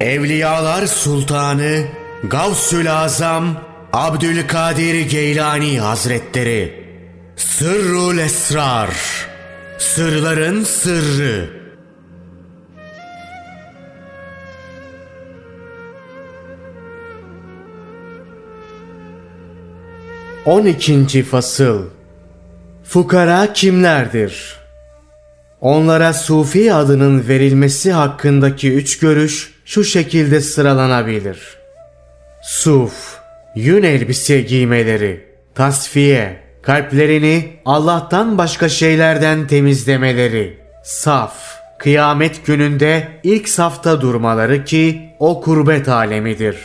Evliyalar Sultanı Gavsül Azam Abdülkadir Geylani Hazretleri Sırrul Esrar Sırların Sırrı 12. Fasıl Fukara kimlerdir? Onlara Sufi adının verilmesi hakkındaki üç görüş şu şekilde sıralanabilir. Suf, yün elbise giymeleri, tasfiye, kalplerini Allah'tan başka şeylerden temizlemeleri, saf, kıyamet gününde ilk safta durmaları ki o kurbet alemidir.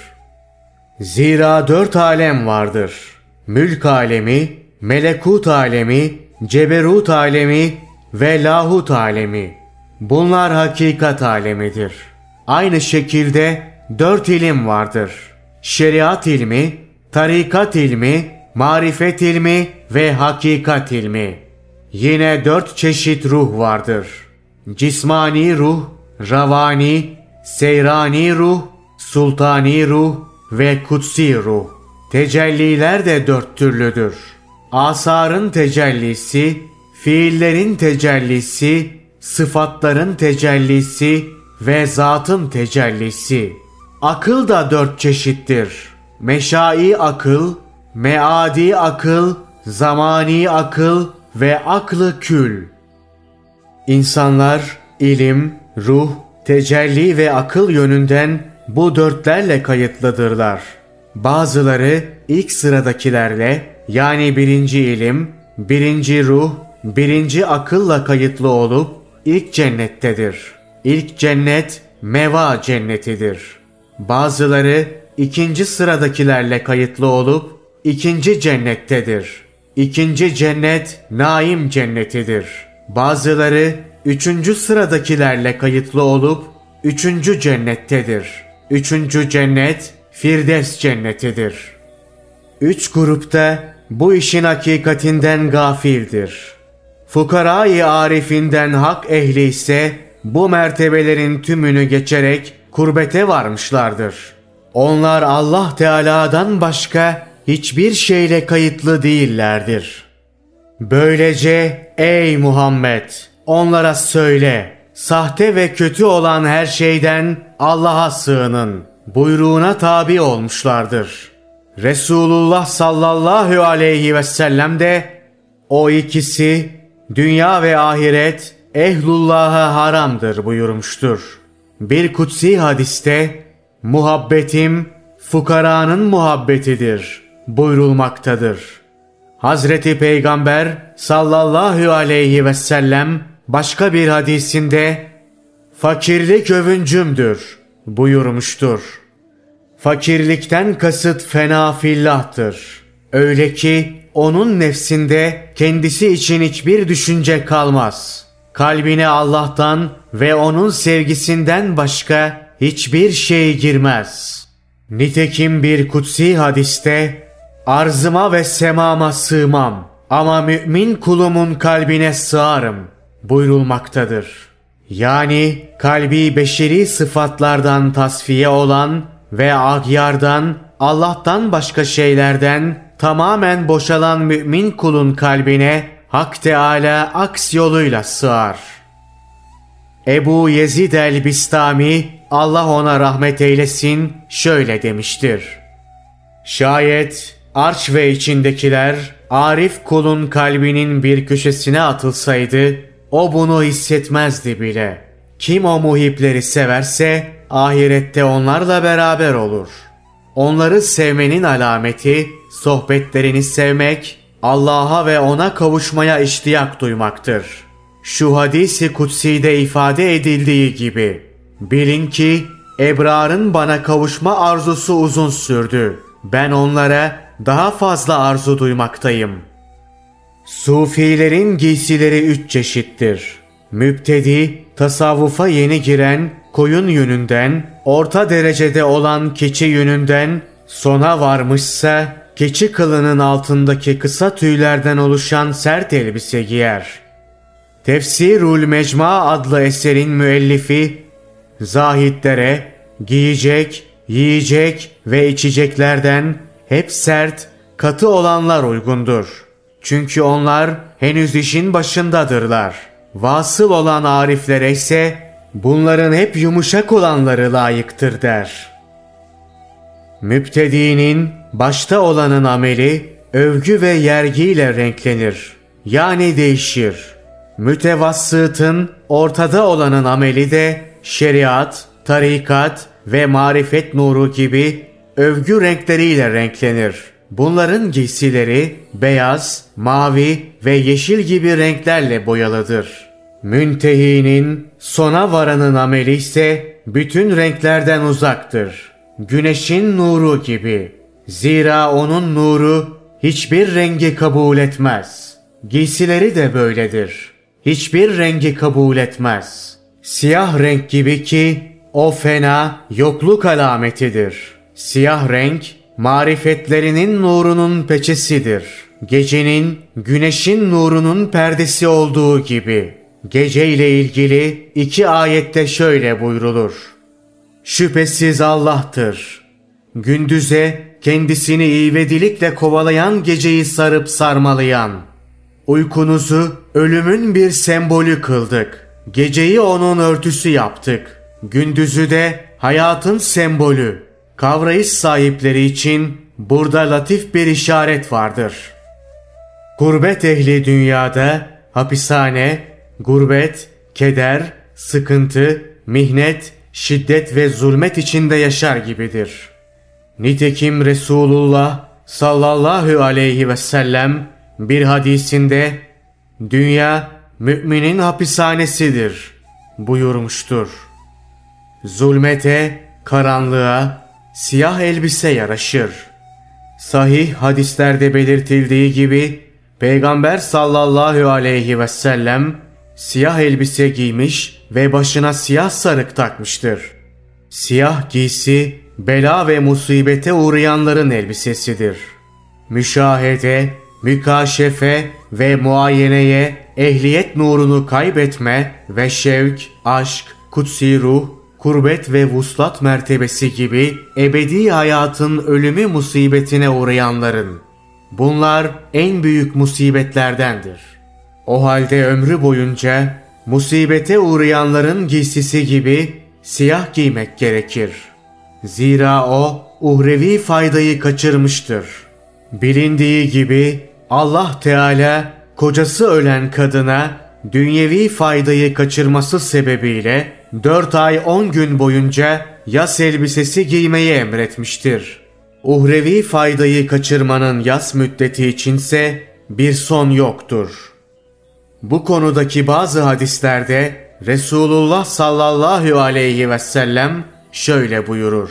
Zira dört alem vardır.'' mülk alemi, melekut alemi, ceberut alemi ve lahut alemi. Bunlar hakikat alemidir. Aynı şekilde dört ilim vardır. Şeriat ilmi, tarikat ilmi, marifet ilmi ve hakikat ilmi. Yine dört çeşit ruh vardır. Cismani ruh, ravani, seyrani ruh, sultani ruh ve kutsi ruh. Tecelliler de dört türlüdür. Asarın tecellisi, fiillerin tecellisi, sıfatların tecellisi ve zatın tecellisi. Akıl da dört çeşittir. Meşai akıl, meadi akıl, zamani akıl ve aklı kül. İnsanlar ilim, ruh, tecelli ve akıl yönünden bu dörtlerle kayıtlıdırlar.'' Bazıları ilk sıradakilerle yani birinci ilim, birinci ruh, birinci akılla kayıtlı olup ilk cennettedir. İlk cennet meva cennetidir. Bazıları ikinci sıradakilerle kayıtlı olup ikinci cennettedir. İkinci cennet naim cennetidir. Bazıları üçüncü sıradakilerle kayıtlı olup üçüncü cennettedir. Üçüncü cennet Firdevs cennetidir. Üç grupta bu işin hakikatinden gafildir. Fukarayı arifinden hak ehli ise bu mertebelerin tümünü geçerek kurbete varmışlardır. Onlar Allah Teala'dan başka hiçbir şeyle kayıtlı değillerdir. Böylece ey Muhammed onlara söyle sahte ve kötü olan her şeyden Allah'a sığının.'' buyruğuna tabi olmuşlardır. Resulullah sallallahu aleyhi ve sellem de o ikisi dünya ve ahiret ehlullah'a haramdır buyurmuştur. Bir kutsi hadiste muhabbetim fukaranın muhabbetidir buyurulmaktadır. Hazreti Peygamber sallallahu aleyhi ve sellem başka bir hadisinde fakirlik övüncümdür buyurmuştur. Fakirlikten kasıt fena fillahtır. Öyle ki onun nefsinde kendisi için hiçbir düşünce kalmaz. Kalbine Allah'tan ve onun sevgisinden başka hiçbir şey girmez. Nitekim bir kutsi hadiste arzıma ve semama sığmam ama mümin kulumun kalbine sığarım buyurulmaktadır.'' Yani kalbi beşeri sıfatlardan tasfiye olan ve agyardan, Allah'tan başka şeylerden tamamen boşalan mümin kulun kalbine Hak Teala aks yoluyla sığar. Ebu Yezid el-Bistami Allah ona rahmet eylesin şöyle demiştir. Şayet arş ve içindekiler arif kulun kalbinin bir köşesine atılsaydı o bunu hissetmezdi bile. Kim o muhipleri severse ahirette onlarla beraber olur. Onları sevmenin alameti sohbetlerini sevmek, Allah'a ve ona kavuşmaya iştiyak duymaktır. Şu hadisi kutsi'de ifade edildiği gibi bilin ki Ebrar'ın bana kavuşma arzusu uzun sürdü. Ben onlara daha fazla arzu duymaktayım.'' Sufilerin giysileri üç çeşittir. Müptedi, tasavvufa yeni giren, koyun yönünden, orta derecede olan keçi yönünden, sona varmışsa keçi kılının altındaki kısa tüylerden oluşan sert elbise giyer. Tefsirul Mecma adlı eserin müellifi, zahidlere, giyecek, yiyecek ve içeceklerden hep sert, katı olanlar uygundur. Çünkü onlar henüz işin başındadırlar. Vasıl olan ariflere ise bunların hep yumuşak olanları layıktır der. Müptedinin başta olanın ameli övgü ve yergiyle renklenir. Yani değişir. Mütevassıtın ortada olanın ameli de şeriat, tarikat ve marifet nuru gibi övgü renkleriyle renklenir. Bunların giysileri beyaz, mavi ve yeşil gibi renklerle boyalıdır. Müntehinin sona varanın ameli ise bütün renklerden uzaktır. Güneşin nuru gibi. Zira onun nuru hiçbir rengi kabul etmez. Giysileri de böyledir. Hiçbir rengi kabul etmez. Siyah renk gibi ki o fena yokluk alametidir. Siyah renk marifetlerinin nurunun peçesidir. Gecenin güneşin nurunun perdesi olduğu gibi. Gece ile ilgili iki ayette şöyle buyrulur. Şüphesiz Allah'tır. Gündüze kendisini ivedilikle kovalayan geceyi sarıp sarmalayan. Uykunuzu ölümün bir sembolü kıldık. Geceyi onun örtüsü yaptık. Gündüzü de hayatın sembolü. Kavrayış sahipleri için burada latif bir işaret vardır. Gurbet ehli dünyada hapishane, gurbet, keder, sıkıntı, mihnet, şiddet ve zulmet içinde yaşar gibidir. Nitekim Resulullah sallallahu aleyhi ve sellem bir hadisinde dünya müminin hapishanesidir buyurmuştur. Zulmete, karanlığa, siyah elbise yaraşır. Sahih hadislerde belirtildiği gibi Peygamber sallallahu aleyhi ve sellem siyah elbise giymiş ve başına siyah sarık takmıştır. Siyah giysi bela ve musibete uğrayanların elbisesidir. Müşahede, mükaşefe ve muayeneye ehliyet nurunu kaybetme ve şevk, aşk, kutsi ruh, kurbet ve vuslat mertebesi gibi ebedi hayatın ölümü musibetine uğrayanların. Bunlar en büyük musibetlerdendir. O halde ömrü boyunca musibete uğrayanların giysisi gibi siyah giymek gerekir. Zira o uhrevi faydayı kaçırmıştır. Bilindiği gibi Allah Teala kocası ölen kadına dünyevi faydayı kaçırması sebebiyle 4 ay 10 gün boyunca yas elbisesi giymeyi emretmiştir. Uhrevi faydayı kaçırmanın yas müddeti içinse bir son yoktur. Bu konudaki bazı hadislerde Resulullah sallallahu aleyhi ve sellem şöyle buyurur.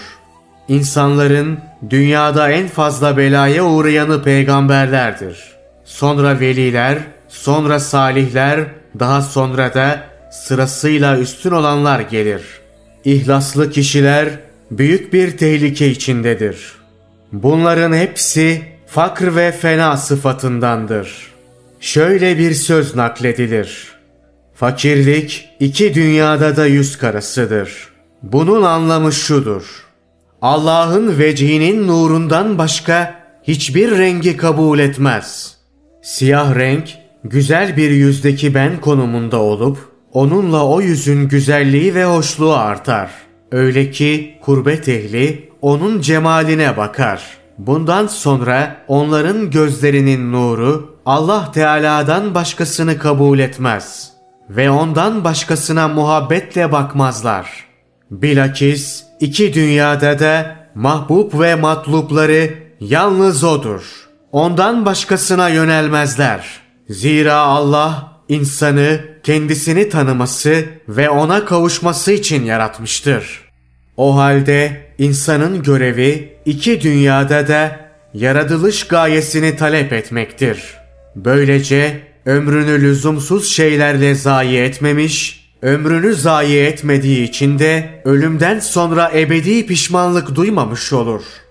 İnsanların dünyada en fazla belaya uğrayanı peygamberlerdir. Sonra veliler, sonra salihler, daha sonra da sırasıyla üstün olanlar gelir. İhlaslı kişiler büyük bir tehlike içindedir. Bunların hepsi fakr ve fena sıfatındandır. Şöyle bir söz nakledilir. Fakirlik iki dünyada da yüz karasıdır. Bunun anlamı şudur. Allah'ın vecihinin nurundan başka hiçbir rengi kabul etmez. Siyah renk güzel bir yüzdeki ben konumunda olup onunla o yüzün güzelliği ve hoşluğu artar. Öyle ki kurbet ehli onun cemaline bakar. Bundan sonra onların gözlerinin nuru Allah Teala'dan başkasını kabul etmez ve ondan başkasına muhabbetle bakmazlar. Bilakis iki dünyada da mahbub ve matlupları yalnız odur. Ondan başkasına yönelmezler. Zira Allah insanı kendisini tanıması ve ona kavuşması için yaratmıştır. O halde insanın görevi iki dünyada da yaratılış gayesini talep etmektir. Böylece ömrünü lüzumsuz şeylerle zayi etmemiş, ömrünü zayi etmediği için de ölümden sonra ebedi pişmanlık duymamış olur.''